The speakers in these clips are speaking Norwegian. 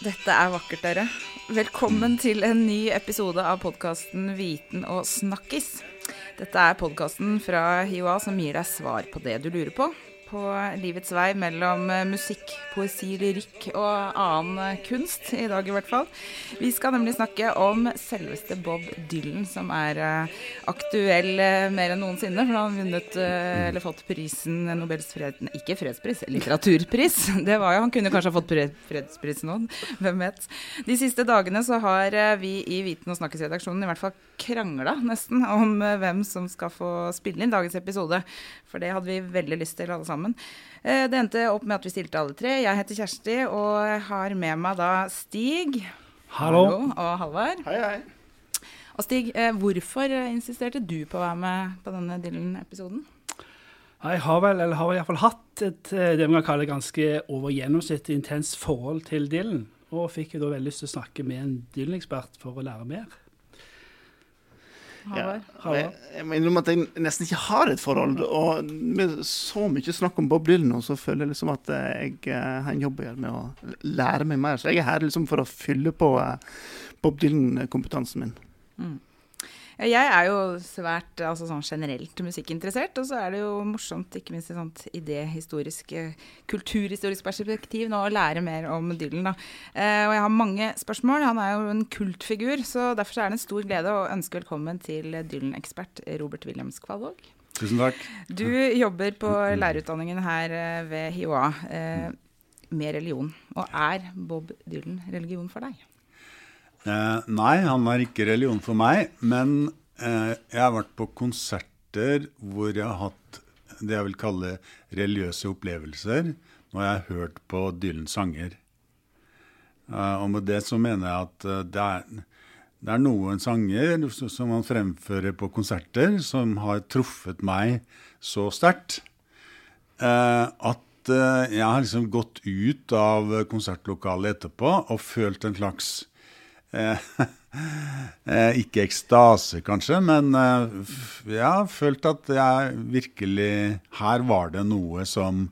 Dette er vakkert, dere. Velkommen til en ny episode av podkasten Viten og snakkis. Dette er podkasten fra HiOA som gir deg svar på det du lurer på på livets vei mellom eh, musikk, poesi, lyrikk og annen eh, kunst, i dag i hvert fall. Vi skal nemlig snakke om selveste Bob Dylan, som er uh, aktuell mer enn noensinne. For han har vunnet, eller fått prisen Nobels fred... Ikke fredspris, litteraturpris. Det var jo, Han kunne kanskje ha fått fredsprisen nå, hvem vet. De siste dagene så har vi i Viten og snakkes-redaksjonen i hvert fall krangla nesten om hvem som skal få spille inn dagens episode. For det hadde vi veldig lyst til, alle sammen sammen. Eh, det endte opp med at vi stilte alle tre. Jeg heter Kjersti og har med meg da Stig. Hallo. Hallo og Halvard. Hei, hei. Og Stig, eh, hvorfor insisterte du på å være med på denne Dylan-episoden? Jeg har vel, eller har iallfall hatt et eh, det man kaller ganske over gjennomsnittet intenst forhold til Dylan. Og fikk jo da veldig lyst til å snakke med en Dylan-ekspert for å lære mer. Ja. Jeg, jeg må innrømme at jeg nesten ikke har et forhold. Og med så mye snakk om Bob Dylan, så føler jeg liksom at jeg eh, har en jobb å gjøre med å lære meg mer. Så jeg er her liksom for å fylle på eh, Bob Dylan-kompetansen min. Mm. Jeg er jo svært altså sånn generelt musikkinteressert, og så er det jo morsomt, ikke minst i sånt idéhistorisk, eh, kulturhistorisk perspektiv, nå å lære mer om Dylan. da. Eh, og jeg har mange spørsmål. Han er jo en kultfigur, så derfor er det en stor glede å ønske velkommen til Dylan-ekspert Robert Williams Kvalvåg. Tusen takk. Du jobber på lærerutdanningen her eh, ved HiOA eh, med religion. Og er Bob Dylan religion for deg? Eh, nei, han er ikke religion for meg. Men eh, jeg har vært på konserter hvor jeg har hatt det jeg vil kalle religiøse opplevelser når jeg har hørt på Dylens sanger. Eh, og med det så mener jeg at eh, det er, det er noen sanger som han fremfører på konserter, som har truffet meg så sterkt eh, at eh, jeg har liksom gått ut av konsertlokalet etterpå og følt en slags ikke ekstase, kanskje, men eh, jeg har følt at jeg virkelig Her var det noe som,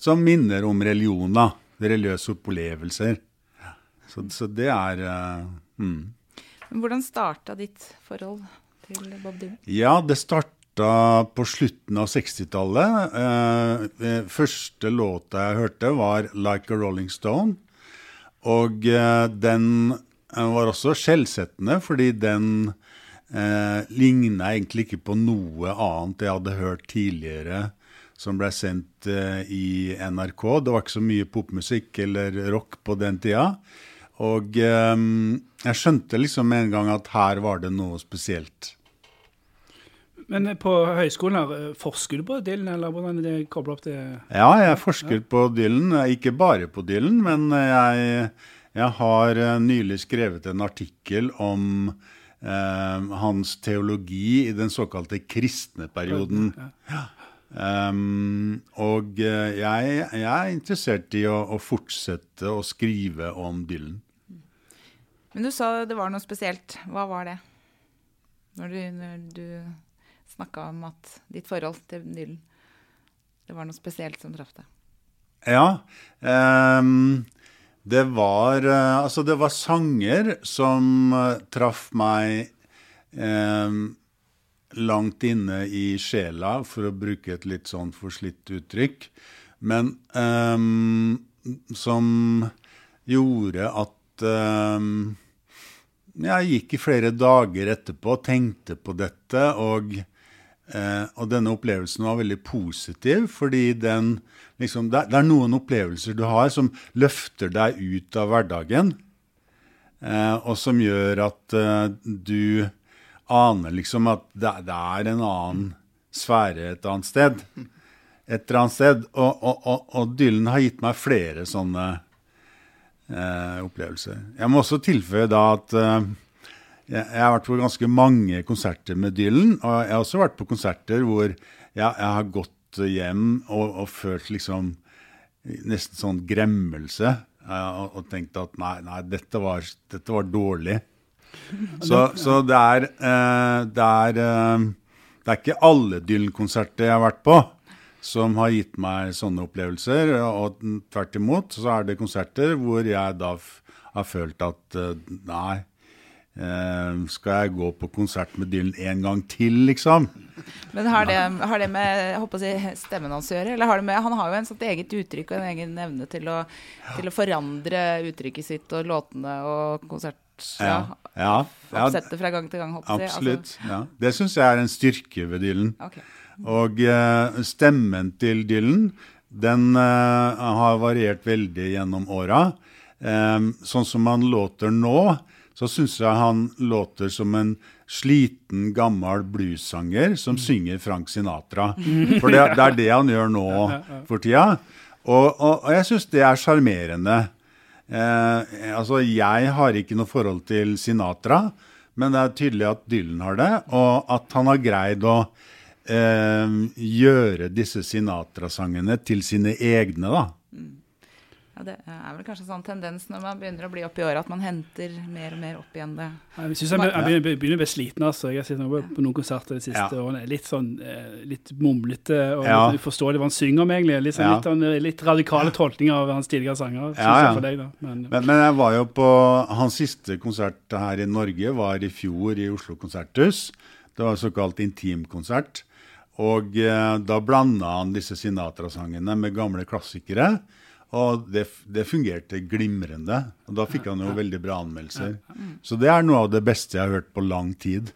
som minner om religion, da. Religiøse opplevelser. Så, så det er mm. Hvordan starta ditt forhold til Bob Dylan? Ja, det starta på slutten av 60-tallet. Eh, første låta jeg hørte, var 'Like a Rolling Stone'. Og eh, den var også skjellsettende, fordi den eh, ligna egentlig ikke på noe annet jeg hadde hørt tidligere som ble sendt eh, i NRK. Det var ikke så mye popmusikk eller rock på den tida. Og eh, jeg skjønte liksom med en gang at her var det noe spesielt. Men på høyskolen, her, eh, forsker du på Dylan, eller hvordan er det kobla opp til Ja, jeg forsker ja. på Dylan. Ikke bare på Dylan, men jeg jeg har uh, nylig skrevet en artikkel om eh, hans teologi i den såkalte kristne perioden. Ja. Um, og uh, jeg, jeg, er interessert i å, å, fortsette å skrive om Dylan. Men du sa det var noe spesielt. Hva var det? Når du, når du snakka om at ditt forhold til Dylan Det var noe spesielt som traff deg? Ja. Um, det var, eh, altså det var sanger som uh, traff meg eh, langt inne i sjela, for å bruke et litt sånn forslitt uttrykk. Men eh, som gjorde at eh, jeg gikk i flere dager etterpå og tenkte på dette. Og, eh, og denne opplevelsen var veldig positiv, fordi den liksom, det, det, er noen opplevelser du har som løfter deg ut av hverdagen, eh, og som gjør at eh, du aner liksom at det, det, er en annen sfære et annet sted. Et eller annet sted. Og, og, og, og Dylan har gitt meg flere sånne eh, opplevelser. Jeg må også tilføye da at eh, jeg, jeg har vært på ganske mange konserter med Dylan, og jeg har også vært på konserter hvor jeg, jeg har gått hjem og, og følt liksom nesten sånn gremmelse. Og, og tenkt at nei, nei dette, var, dette var dårlig. Så, så det, er, eh, det, er, eh, det er ikke alle Dylan-konserter jeg har vært på som har gitt meg sånne opplevelser. Og tvert imot så er det konserter hvor jeg da har følt at eh, nei, eh, skal jeg gå på konsert med Dylan en gang til, liksom? Men har det, har det med si, stemmen hans å gjøre? Eller har det med, han har jo en sånt eget uttrykk og en egen evne til å, til å forandre uttrykket sitt og låtene og konsert... Ja, ja, ja, fra gang til gang, håper jeg. absolutt. Ja. Det syns jeg er en styrke ved Dylan. Okay. ok. Og uh, stemmen til Dylan, den uh, har variert veldig gjennom åra. Um, sånn som han låter nå, så syns jeg han låter som en sliten, gammel bluessanger som synger Frank Sinatra. For det, det er det han gjør nå for tida. Og, og, og jeg syns det er sjarmerende. Eh, altså, jeg har ikke noe forhold til Sinatra, men det er tydelig at Dylan har det, og at han har greid å eh, gjøre disse Sinatra-sangene til sine egne, da. Ja, det er vel kanskje en sånn tendens når man begynner å bli opp i året, at man henter mer og mer opp igjen det. Jeg synes jeg jeg begynner, begynner å bli sliten. altså. Jeg har sett noe på noen konserter de siste Ja. årene. Litt sånn eh, litt mumlete og Ja. litt uforståelig hva han synger om, egentlig. Litt, sånn, Ja. litt, sånn, eh, litt radikale tolkninger av hans tidligere sanger. synes Ja, ja. jeg for deg da. Men, Men, men jeg var jo på hans siste konsert her i Norge, var i fjor i Oslo Konserthus. Det var såkalt intimkonsert. Og eh, da blanda han disse Sinatra-sangene med gamle klassikere. Og det, det fungerte glimrende. Og da fikk han jo veldig bra anmeldelser. Så det er noe av det beste jeg har hørt på lang tid.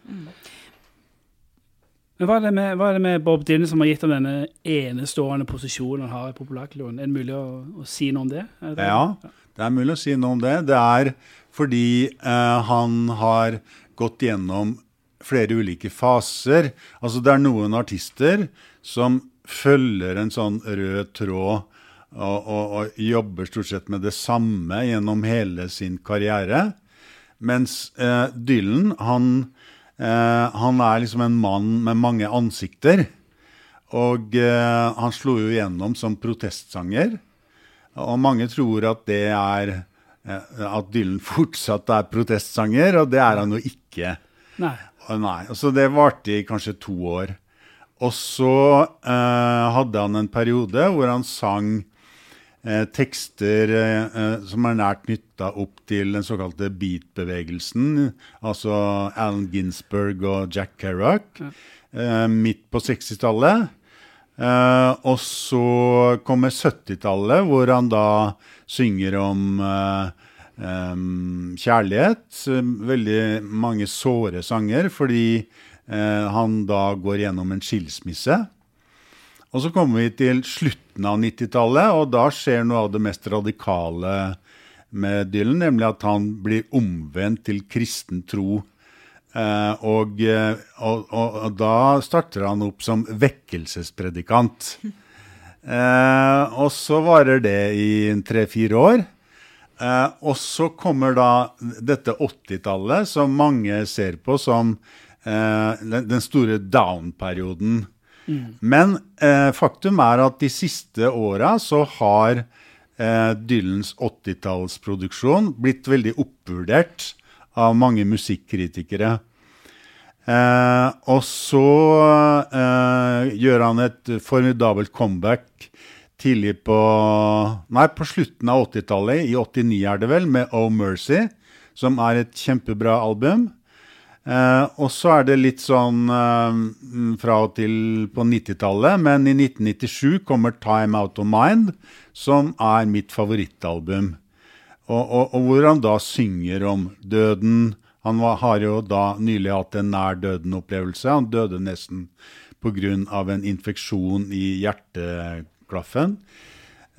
men hva, er det med, hva er det med Bob Dylan som har gitt ham denne enestående posisjonen han har i populærkulturen? Er det mulig å, å si noe om det? Det? Ja, det er mulig å si noe om det. Det er fordi eh, han har gått gjennom flere ulike faser. Altså det er noen artister som følger en sånn rød tråd og, og, og jobber stort sett med det samme gjennom hele sin karriere. Mens eh, Dylan, han, eh, han er liksom en mann med mange ansikter. Og eh, han slo jo gjennom som protestsanger. Og mange tror at det er eh, at Dylan fortsatt er protestsanger, og det er han jo ikke. Nei. Nei, Så Det varte i kanskje to år. Og så eh, hadde han en periode hvor han sang eh, tekster eh, eh, som er nært knytta opp til den såkalte beat-bevegelsen. Altså Alan Ginsberg og Jack Kerouac. Eh, midt på 60-tallet. Eh, og så kommer 70-tallet, hvor han da synger om eh, kjærlighet. Veldig mange såre sanger, fordi han da går gjennom en skilsmisse. Og så kommer vi til slutten av 90-tallet, og da skjer noe av det mest radikale med Dylan, nemlig at han blir omvendt til kristen tro. Eh, og, eh, og, og, og da starter han opp som vekkelsespredikant. Eh, og så varer det i tre-fire år. Eh, og så kommer da dette 80-tallet, som mange ser på som eh, den store down-perioden. Men eh, faktum er at de siste åra så har eh, Dylans 80-tallsproduksjon blitt veldig oppvurdert av mange musikkritikere. Eh, og så eh, gjør han et formidabelt comeback tidlig på Nei, på slutten av 80-tallet, i 89 er det vel, med Oh Mercy, som er et kjempebra album. Eh, og så er det litt sånn eh, fra og til på 90-tallet, men i 1997 kommer Time Out of Mind, som er mitt favorittalbum. Og, og, og hvor han da synger om døden. Han var, har jo da nylig hatt en nær døden-opplevelse. Han døde nesten pga. en infeksjon i hjerteklaffen.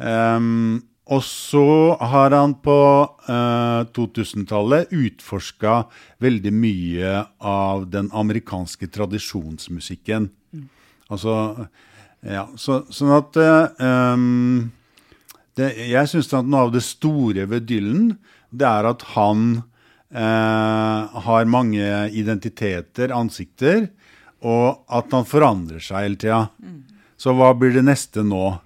Ehm, og så har han på eh, 2000-tallet utforska veldig mye av den amerikanske tradisjonsmusikken. Altså Ja, så, sånn at eh, det, Jeg syns at noe av det store ved Dylan, det er at han eh, har mange identiteter, ansikter, og at han forandrer seg hele tida. Så hva blir det neste nå?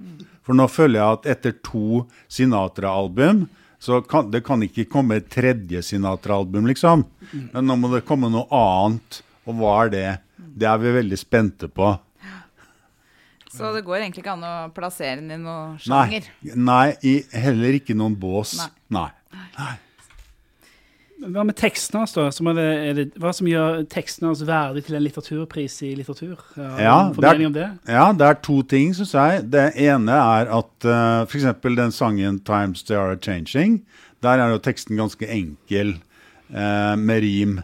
For nå føler jeg at etter to Sinatra-album så kan, det kan ikke komme et tredje Sinatra-album, liksom. Men nå må det komme noe annet. Og hva er det? Det er vi veldig spente på. Så det går egentlig ikke an å plassere den i noen sjanger. nei i, heller ikke noen bås. Nei. Nei. Hva med tekstene hans, da? Som er det, er det, hva som gjør tekstene hans verdig til en litteraturpris i litteratur? Ja, det er- det? Ja, det er to ting, syns jeg. Det ene er at uh, f.eks. den sangen 'Times They Are Changing', der er jo teksten ganske enkel, uh, med rim.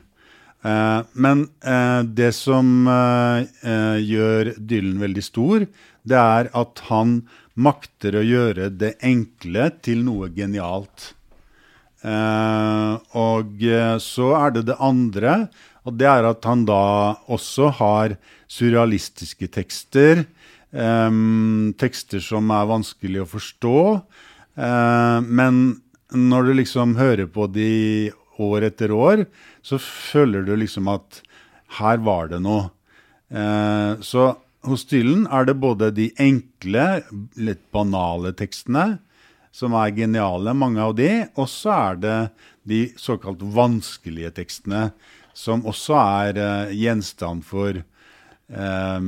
Uh, men uh, det som eh, eh, gjør Dylan veldig stor, det er at han makter å gjøre det enkle til noe genialt. Eh, og eh, så er det det andre, og det er at han da også har surrealistiske tekster. eh, tekster som er vanskelig å forstå. eh, men når du liksom hører på de år etter år, så føler du liksom at her var det noe. Eh, så hos Dylan er det både de enkle, litt banale tekstene, som er geniale, mange av de, og så er det de såkalt vanskelige tekstene, som også er eh, gjenstand for eh,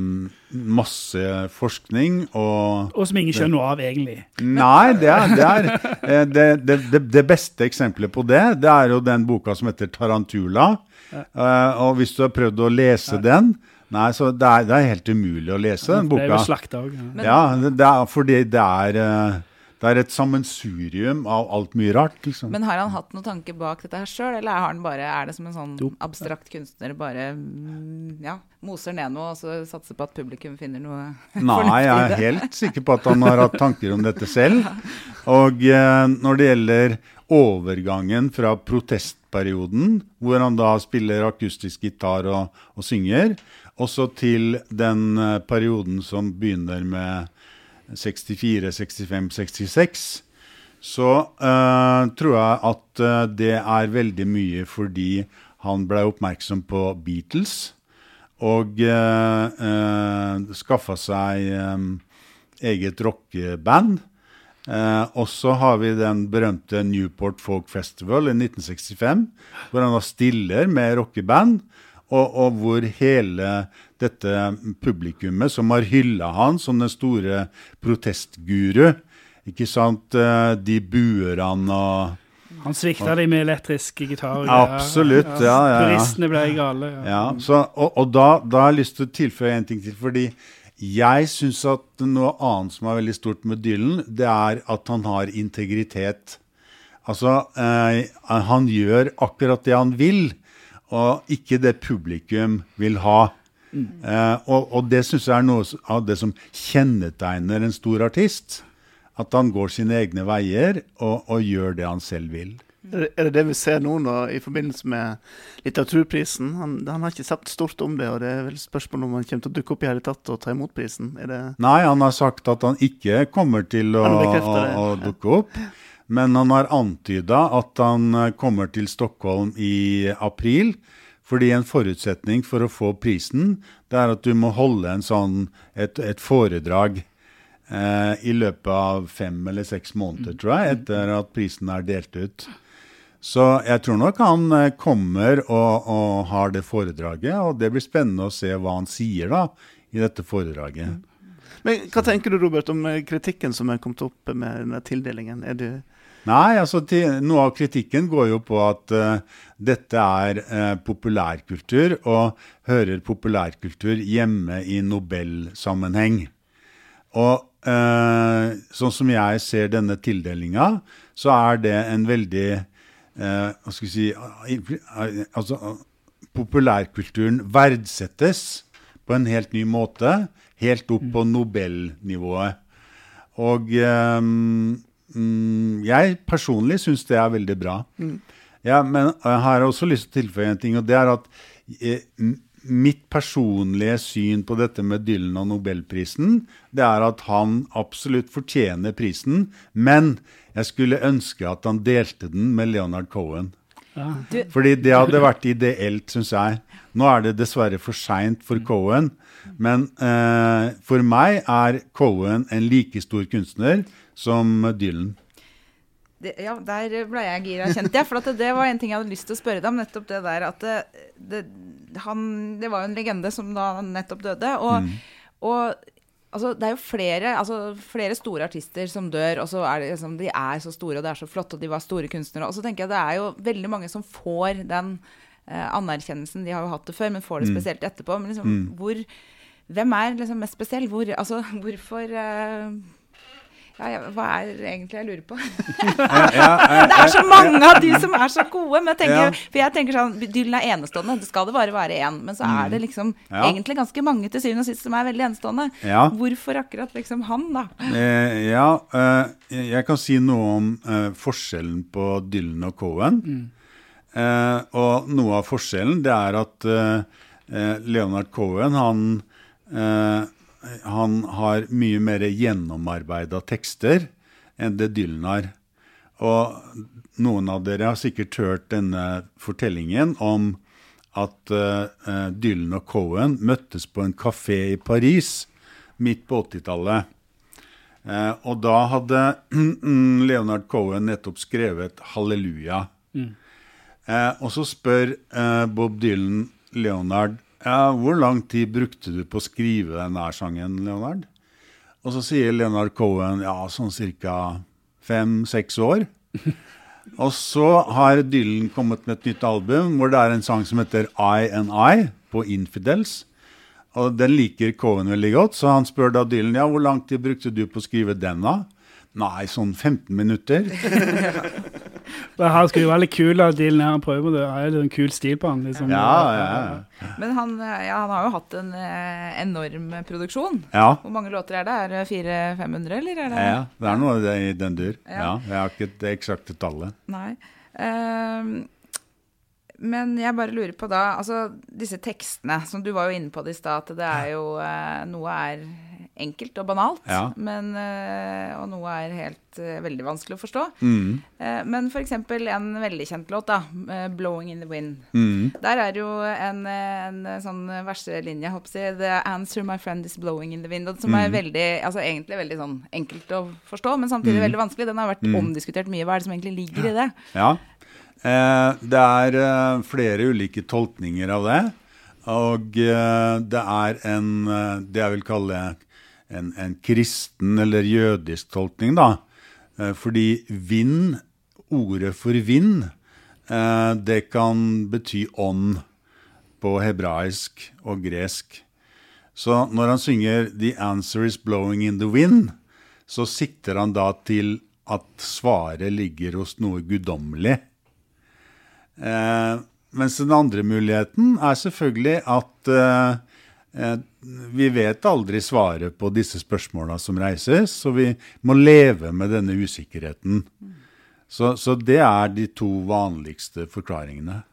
masse forskning og Og som ingen skjønner noe av, egentlig. Nei, det er, det, er eh, det, det, det, det beste eksempelet på det, det er jo den boka som heter 'Tarantula'. Eh, og hvis du har prøvd å lese den Nei, så det er, det er helt umulig å lese den boka. Det er jo slakta òg. Ja. Ja, det, det er fordi det er eh, Det er et sammensurium av alt mye rart, liksom. Men har han hatt noen tanke bak dette her sjøl, eller har han bare, er det som en sånn abstrakt kunstner bare mm, ja, moser ned noe og så satser på at publikum finner noe Nei, jeg er helt sikker på at han har hatt tanker om dette selv. Og eh, når det gjelder overgangen fra protestperioden, hvor han da spiller akustisk gitar og, og synger, også til den eh, perioden som begynner med 64, 65, 66, så uh, tror jeg at uh, det er veldig mye fordi han ble oppmerksom på Beatles og uh, skaffa seg um, eget rockeband. Uh, og så har vi den berømte Newport Folk Festival i 1965, hvor han da stiller med rockeband, og, og hvor hele dette publikummet som har hylla han som den store protestguru, ikke sant, eh, de buer han og Han svikta de med elektrisk gitar. Absolutt, ja, ja, ja. Puristene ble gale. Ja. Ja, så, og, og da, da har jeg lyst til å tilføye en ting til. Fordi jeg syns at noe annet som er veldig stort med Dylan, det er at han har integritet. Altså, eh, han gjør akkurat det han vil, og ikke det publikum vil ha. Eh, og, og det syns jeg er noe av det som kjennetegner en stor artist. At han går sine egne veier og, og gjør det han selv vil. Er det- det vi ser nå da, i forbindelse med litteraturprisen? Han, han har ikke sagt stort om det, og det er vel spørsmål om han kommer til å dukke opp i hele tatt og ta imot prisen. Er det Nei, han har sagt at han ikke kommer til å, å, å dukke opp. Men han har antyda at han eh, kommer til Stockholm i april. Fordi en forutsetning for å få prisen, det er at du må holde sånn, et, et foredrag eh, i løpet av fem eller seks måneder, tror jeg, etter at prisen er delt ut. Så jeg tror nok han eh, kommer og, og har det foredraget, og det blir spennende å se hva han sier da i dette foredraget. Men hva tenker du, Robert, om eh, kritikken som er kommet opp med denne tildelingen? Er du Nei, altså til, noe av kritikken går jo på at uh, dette er uh, populærkultur, og hører populærkultur hjemme i Nobelsammenheng. Og uh, sånn som jeg ser denne tildelinga, så er det en veldig Hva skal vi si Altså, populærkulturen verdsettes på en helt ny måte, helt opp på Nobelnivået. Og eh, mm, jeg personlig syns det er veldig bra. Ja, men jeg har også lyst til å tilføye en ting, og det er at eh, mitt personlige syn på dette med Dylan og Nobelprisen, det er at han absolutt fortjener prisen, men jeg skulle ønske at han delte den med Leonard Cohen. Fordi det hadde vært ideelt, syns jeg. Nå er det dessverre for seint for Cohen. Men eh, for meg er Cohen en like stor kunstner som Dylan. det, ja, der ble jeg gira, kjente jeg. For at det, det var en ting jeg hadde lyst til å spørre deg om. Nettopp det der at det, han, det var jo en legende som da nettopp døde. Og, og Altså, det er jo flere, altså, flere store artister som dør, og så er det liksom, de er så store, og det er så flott, og de var store kunstnere. Og så tenker jeg det er jo veldig mange som får den eh, anerkjennelsen. De har jo hatt det før, men får det spesielt etterpå. Men liksom, hvor Hvem er liksom mest spesiell? Hvor, altså, hvorfor eh, ja, ja, hva er det egentlig jeg lurer på? det er så mange av de som er så gode. Men jeg tenker, for jeg tenker sånn, Dylan er enestående. Det skal det bare være én. Men så er det liksom Ja. egentlig ganske mange til syvende og sist som er veldig enestående. Ja. Hvorfor akkurat liksom han, da? Eh, ja, eh, jeg kan si noe om eh, forskjellen på Dylan og Cohen. Eh, og noe av forskjellen det er at eh, eh, Leonard Cohen han, eh, han har mye mer gjennomarbeida tekster enn det Dylan har. Og noen av dere har sikkert hørt denne fortellingen om at eh, eh, Dylan og Cohen møttes på en kafé i Paris midt på 80-tallet. Uh, og da hadde Leonard Cohen nettopp skrevet 'Halleluja'. Eh, og så spør eh, Bob Dylan Leonard ja, hvor lang tid brukte du på å skrive denne sangen, Leonard? Og så sier Leonard Cohen ja, sånn ca. fem-seks år. Og så har Dylan kommet med et nytt album hvor det er en sang som heter I and I på Infidels. Og den liker Cohen veldig godt, så han spør da Dylan ja, hvor lang tid brukte du på å skrive den da? Nei, sånn 15 minutter. Men Han skulle jo være litt kul av dealen her. Han prøver det. Det er en kul stil på han. Liksom. Ja, ja, ja. Men han, ja, han har jo hatt en eh, enorm produksjon. Ja, Hvor mange låter er det? Er det 400-500, eller er det ja, det er noe i den dur. Ja. Ja, jeg har ikke det eksakte tallet. Nei. Um, men jeg bare lurer på da Altså, disse tekstene, som du var jo inne på det i stad, at det er jo eh, Noe er enkelt og banalt, Ja. men, eh, og noe er helt eh, veldig vanskelig å forstå. Mm. Eh, men eksempel en veldig kjent låt, da, 'Blowing in the Wind'. Mm. Der er jo en, en sånn verselinje, hoppsi, 'The answer my friend is blowing in the wind', som som er veldig, altså egentlig veldig sånn enkelt å forstå, men samtidig veldig vanskelig. Den har vært omdiskutert mye. Hva er det som egentlig ligger i det? Ja. Eh, det er eh, flere ulike tolkninger av det. Og eh, det er en det jeg vil kalle en, en kristen eller jødisk tolkning, da. Eh, fordi vind, ordet for vind, eh, det kan bety ånd på hebraisk og gresk. Så når han synger 'The answer is blowing in the wind', så sikter han da til at svaret ligger hos noe guddommelig. Eh, mens den andre muligheten er selvfølgelig at vi vet aldri svaret på disse spørsmåla som reises, så vi må leve med denne usikkerheten. Så, så det er de to vanligste forklaringene.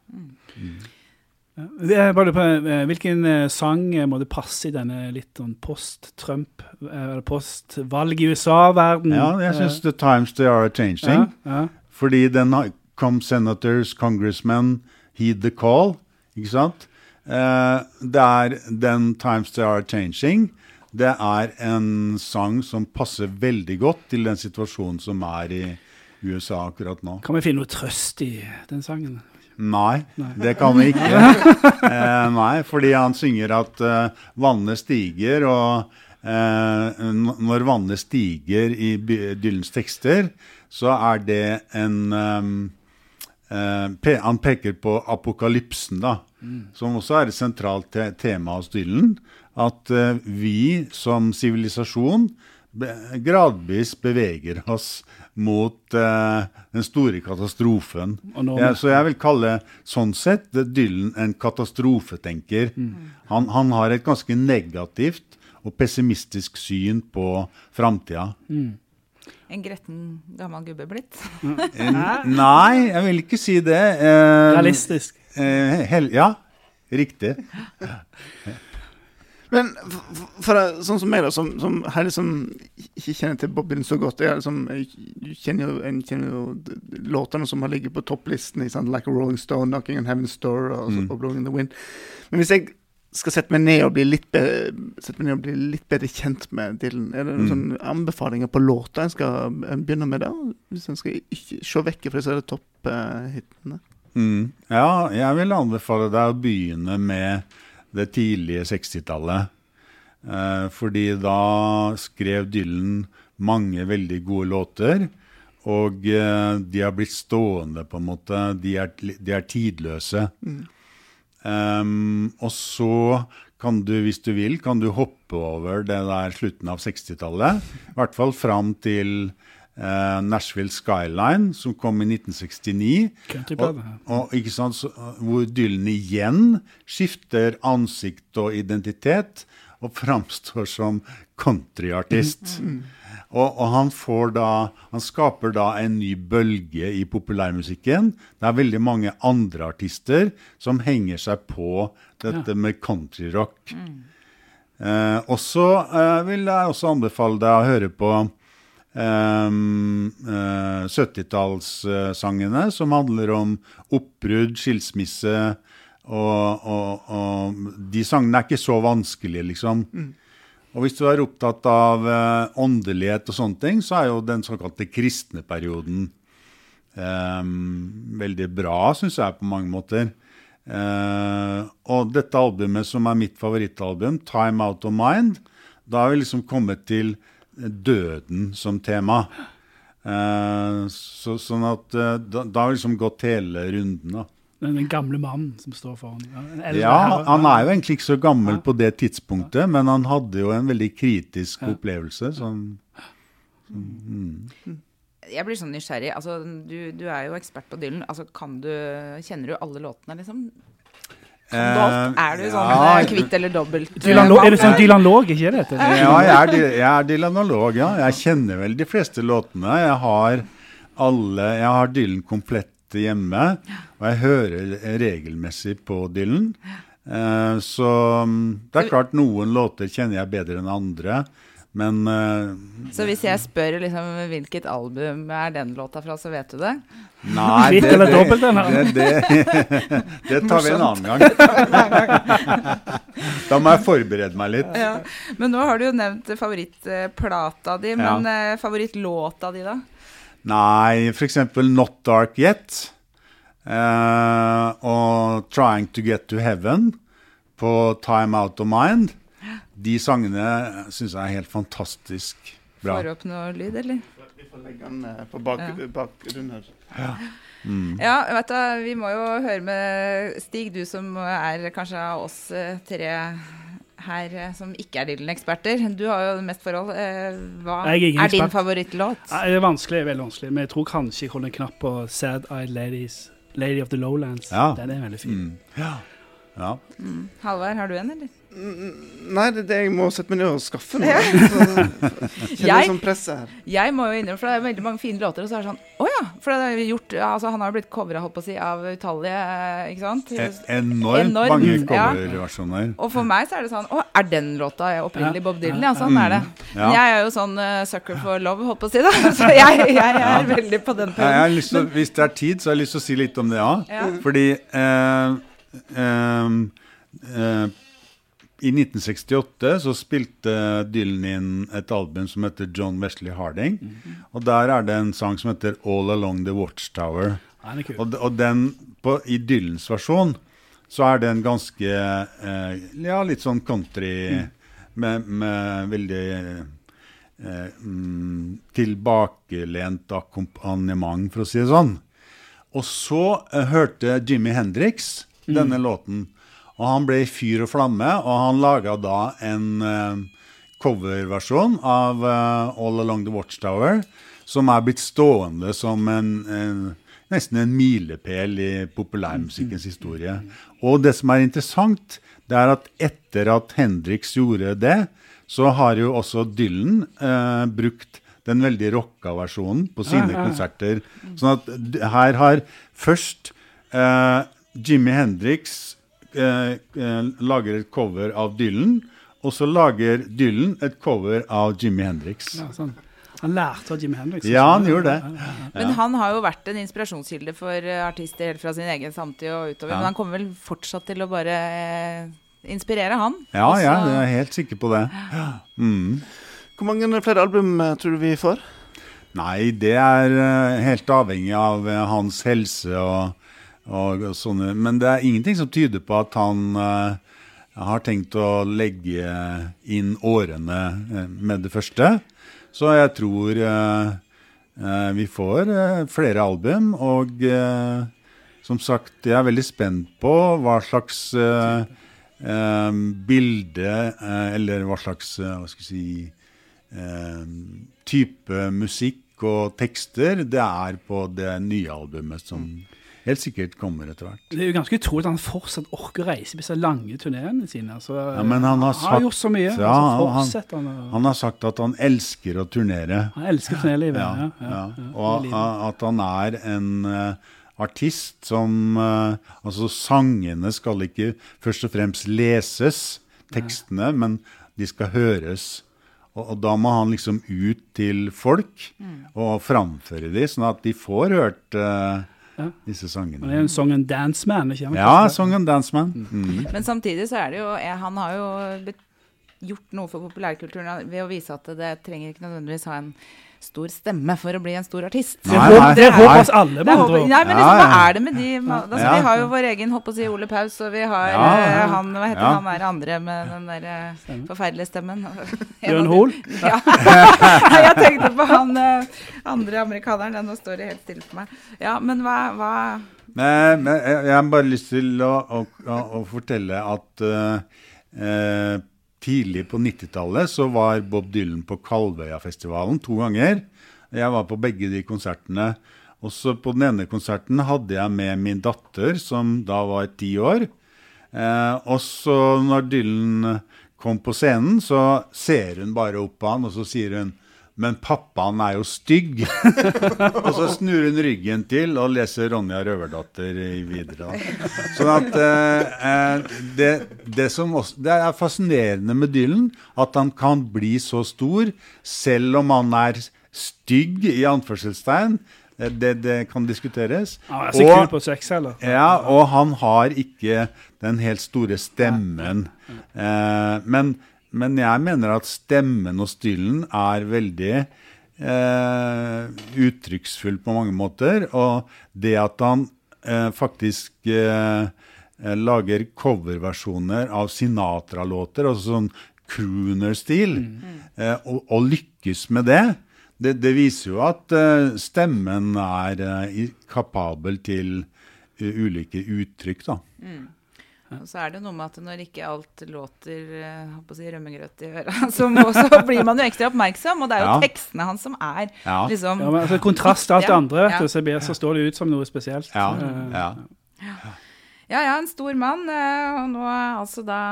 Det bare på, eh, hvilken eh, sang eh, må det passe i denne litt sånn post-Trump, eh, eller post-valg i USA-verden? Ja, jeg syns The Times They Are Changing. ja, ja. Fordi den har Come senators, congressmen, heed the call. Ikke sant? Eh, det er den Times They Are Changing. Det er en sang som passer veldig godt til den situasjonen som er i USA akkurat nå. Kan vi finne noe trøst i den sangen? Nei, det kan vi ikke. Eh, nei, fordi han synger at eh, vannet stiger, og når vannet stiger i Dylans tekster, så er det en Han peker på apokalypsen, da, som også er et sentralt te tema hos Dylan. At eh, vi som sivilisasjon gradvis beveger oss mot eh, den store katastrofen. Ja, så jeg vil kalle sånn sett Dylan en katastrofetenker. Han, han har et ganske negativt og pessimistisk syn på framtida. En gretten gammel gubbe blitt? Nei, jeg vil ikke si det. Eh, Realistisk. eh, hel ja, riktig. Men for, for, for sånn som meg, da, som, som her liksom ikke kjenner til Bob Dylan så godt Jeg, liksom, jeg kjenner jo, jeg kjenner jo låtene som har ligget på topplisten, ikke sant? Like a Rolling Stone, 'Knocking on Heaven's Door' og, mm. og 'Blowing in the Wind'. Men hvis jeg skal sette meg ned og bli litt, bedre, bli litt bedre kjent med Dylan, er det noen sånne anbefalinger på låter jeg skal eh, begynne med da? Hvis en skal ikke se vekk fra disse topphitene? Mm. Ja, jeg vil anbefale deg å begynne med det tidlige 60-tallet. Eh, fordi da skrev Dylan mange veldig gode låter. Og eh, de har blitt stående, på en måte. De er, de er tidløse. Um, og så kan du, hvis du vil, kan du hoppe over det der slutten av 60-tallet. I hvert fall fram til uh, Nashville Skyline, som kom i 1969. Og, og, ikke sant, så, hvor Dylan igjen skifter ansikt og identitet og framstår som countryartist. Og, og han får da Han skaper da en ny bølge i populærmusikken. Det er veldig mange andre artister som henger seg på dette med countryrock. Eh, og så eh, vil jeg også anbefale deg å høre på ehm, eh, 70-tallssangene som handler om oppbrudd, skilsmisse. Og, og, og de sangene er ikke så vanskelige, liksom. Og hvis du er opptatt av eh, åndelighet og sånne ting, så er jo den såkalte kristne perioden eh, veldig bra, syns jeg, på mange måter. Eh, og dette albumet, som er mitt favorittalbum, 'Time Out of Mind', da har vi liksom kommet til døden som tema. Eh, så, sånn at eh, da, da har vi liksom gått hele runden, da. Den, den gamle mannen som står foran. Ja, Ja, han er jo egentlig ikke så gammel Ja. på det tidspunktet, men han hadde jo en veldig kritisk opplevelse. Sånn, Jeg blir sånn nysgjerrig. Altså, du, du er jo ekspert på Dylan. Altså, kan du, kjenner du alle låtene, liksom? Alt? Eh, Er du sånn ja, eh, kvitt eller dobbelt? Dylan, er du sånn dylanolog, Dylan Låg, ikke det? det? Ja, jeg er, jeg er dylanolog, ja. Jeg kjenner vel de fleste låtene. Jeg har alle Jeg har Dylan komplett hjemme, og jeg hører regelmessig på Dylan. Eh, så mm, det er klart noen låter kjenner jeg bedre enn andre, men uh, Så hvis jeg spør liksom, hvilket album er den låta fra, så vet du det? Nei, det, det, det, det, det tar vi en annen gang. Da må jeg forberede meg litt. Ja. Men nå har du jo nevnt favorittplata di, men ja. favorittlåta di, da? Nei, f.eks. Not Dark Yet uh, og Trying to Get to Heaven på Time Out of Mind. De sangene syns jeg er helt fantastisk bra. Får opp noe lyd, eller? Vi får legge den eh, på bak, Ja. bakgrunnen her. Ja, vet du, vi må jo høre med Stig, du som er kanskje av oss eh, tre her eh, som ikke er Dylan-eksperter. Du har jo mest forhold. Eh, Hva er er din favorittlåt? Det er vanskelig, veldig vanskelig. Men jeg tror kanskje jeg holder en knapp på Sad Eyed Ladies. Lady of the Lowlands. Ja. Den er veldig fin. Mm. Ja. ja. Halvard, har du en, eller? Nei, det er det jeg må sette meg ned og skaffe nå. Kjenner Jeg- sånn presset her. Jeg må jo innrømme, for det er veldig mange fine låter, og så er det sånn Å ja! For det er gjort Altså, han har jo blitt covra, si, av utallige, eh, ikke sant? E enormt Enormt, mange ja. Og for meg så er det sånn Å, er den låta opprinnelig Bob Dylan? Ja, sånn er det. Men jeg er jo sånn uh, sucker for love, holdt på å si, da. Så jeg, jeg er veldig på den Ja, jeg har lyst til, å- hvis det er tid, så har jeg lyst til å si litt om det òg. Ja. Fordi eh, ehm, eh, i 1968 så spilte Dylan inn et album som heter John Wesley Harding. Og der er det en sang som heter All Along The Watchtower. Er. Og, og den, på, i Dylans versjon, så er den ganske eh, Ja, litt sånn country med, med veldig eh, mm, tilbakelent akkompagnement, for å si det sånn. Og så eh, hørte Jimmy Hendrix denne låten, og han ble i fyr og flamme, og han laga da en eh, coverversjon av eh, All Along The Watchtower, som er blitt stående som en, en nesten en milepæl i populærmusikkens historie. Og det som er interessant, det er at etter at Hendrix gjorde det, så har jo også Dylan eh, brukt den veldig rocka versjonen på sine konserter. Sånn at her har først eh, Jimmy Hendrix lager et cover av Dylan, og så lager Dylan et cover av Jimmy Hendrix. Ja, sånn. Han lærte av Jimmy Hendrix. Ja, han gjorde det. Men han har jo vært en inspirasjonskilde for eh, artister helt fra sin egen samtid og utover. Ja. Men han kommer vel fortsatt til å bare eh, inspirere, han. Ja, ja, jeg er helt sikker på det. Mm. Hvor mange flere album eh, tror du vi får? Nei, det er eh, helt avhengig av eh, hans helse og, og, sånne Men det er ingenting som tyder på at han uh, har tenkt å legge inn årene eh, med det første. Så jeg tror uh, vi får flere album. Og som sagt, jeg er veldig spent på hva slags bilde Eller hva slags hva skal jeg si type musikk og tekster det er på det nye albumet, som helt sikkert kommer etter hvert. Det er jo ganske utrolig at han fortsatt orker å reise på disse lange turneene sine. Altså, Ja, men han har sagt- gjort så mye. Ja, altså, han- han, Han har sagt at han elsker å turnere. han elsker turnélivet. Ja, Ja, ja, Og at han er en uh, artist som uh, Altså, sangene skal ikke først og fremst leses, tekstene, men de skal høres. Og, da må han liksom ut til folk og framføre de, sånn at de får hørt eh, Ja. disse sangene. Han er en song and dance man, ikke? Ja, Song and Dance Man. Mm. Men samtidig så er det jo Han har jo gjort noe for populærkulturen ved å vise at det trenger ikke nødvendigvis ha en stor stemme for å bli en stor artist. Nei, håper, nei, det håper oss alle, med andre ord. nei, men liksom, hva er det med de altså, Ja. Vi har jo vår egen holdt på å si Ole Paus, og vi har Ja, ja, eh, han Hva heter Ja. han der andre med den der eh, forferdelige stemmen? Bjørn Hoel. Ja. jeg tenkte på han eh, andre amerikaneren. Nå står det helt stille for meg. Ja, men hva, hva Men, men jeg jeg har bare lyst til å, å, å, å fortelle at uh, eh, tidlig på 90-tallet så var Bob Dylan på Kalvøyafestivalen to ganger. Jeg var på begge de konsertene. Også på den ene konserten hadde jeg med min datter, som da var ti år. Eh, og så når Dylan kom på scenen, så ser hun bare opp på han, og så sier hun men pappaen er jo stygg. og så snur hun ryggen til og leser Ronja Røverdatter i videre. Sånn at eh, eh, det, det, som også, det er fascinerende med Dylan, at han kan bli så stor selv om han er stygg, i anførselstegn. Eh, Det, det kan diskuteres. Han er så Og- kul på sex, heller. ja, og han har ikke den helt store stemmen. Eh, men, men jeg mener at stemmen og stilen er veldig eh, uttrykksfull på mange måter. Og det at han eh, faktisk eh, lager coverversjoner av Sinatra-låter, altså sånn crooner-stil, eh, og, og lykkes med det, det, det viser jo at eh, stemmen er eh, kapabel til eh, ulike uttrykk, da. Og så er det noe med at når ikke alt låter eh, si, rømmegrøt i øra, så, må, så blir man jo ekstra oppmerksom. Og det er jo Ja. tekstene hans som er Ja. liksom Ja, men altså, kontrast til alt det andre, vet ja. du, så, blir, så står det ut som noe spesielt. Ja, Eh, ja. Ja ja, en stor mann. eh, Og nå er altså da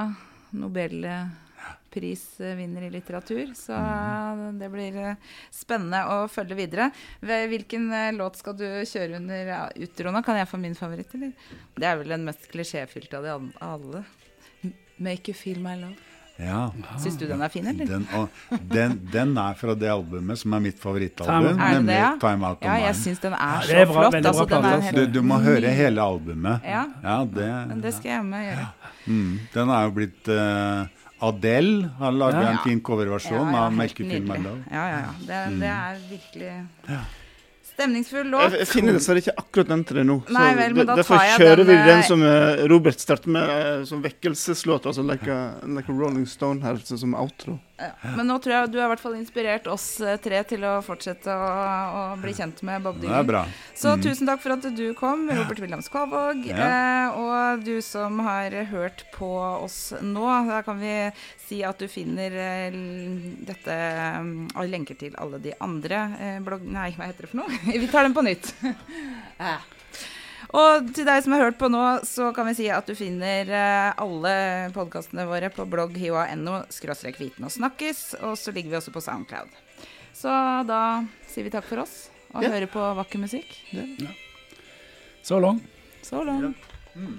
nobelprisvinner i litteratur. Så Mhm. det blir eh, spennende å følge videre. Hvilken eh, låt skal du kjøre under utroen? Kan jeg få min favoritt, eller? Det er vel den mest klisjéfylte av de alle. 'Make You Feel My Love'. ja. Syns du den er fin, eller? Den, og den, den er fra det albumet som er mitt favorittalbum. Er det ja? 'Time Out of Ja, jeg syns den er så ja, er bra, flott. Altså, er helt, Du, du må høre hele albumet. Ja. Ja, det, men det skal jeg med gjøre. mm, den er jo blitt eh, Adele har laga Ja. en fin coverversjon av Feel My Ja, ja, ja. Det, Mm. det er virkelig stemningsfull låt. Jeg, jeg finner dessverre ikke akkurat den til deg nå. Nei vel, men da derfor tar jeg kjører vi den eh, som eh, Robert startet med, eh, som vekkelseslåt. Altså like a, like a Rolling Stone her, som outro. Ja. Men nå tror jeg du har i hvert fall inspirert oss eh, tre til å fortsette å, å bli kjent med Bob Det er Dylan. Så Mm. tusen takk for at du kom, Robert Williams Kvalvåg. Ja. Eh, og du som har hørt på oss nå, da kan vi si at du finner eh, dette mm, og lenker til alle de andre eh, blogg... Nei, hva heter det for noe? vi tar den på nytt. Eh. Og til deg som har hørt på nå, så kan vi si at du finner eh, alle podkastene våre på blogg hioa.no skråstrek viten og snakkes, og så ligger vi også på Soundcloud. Så da sier vi takk for oss, og Ja. hører på vakker musikk. Så lang. Så langt. Mm.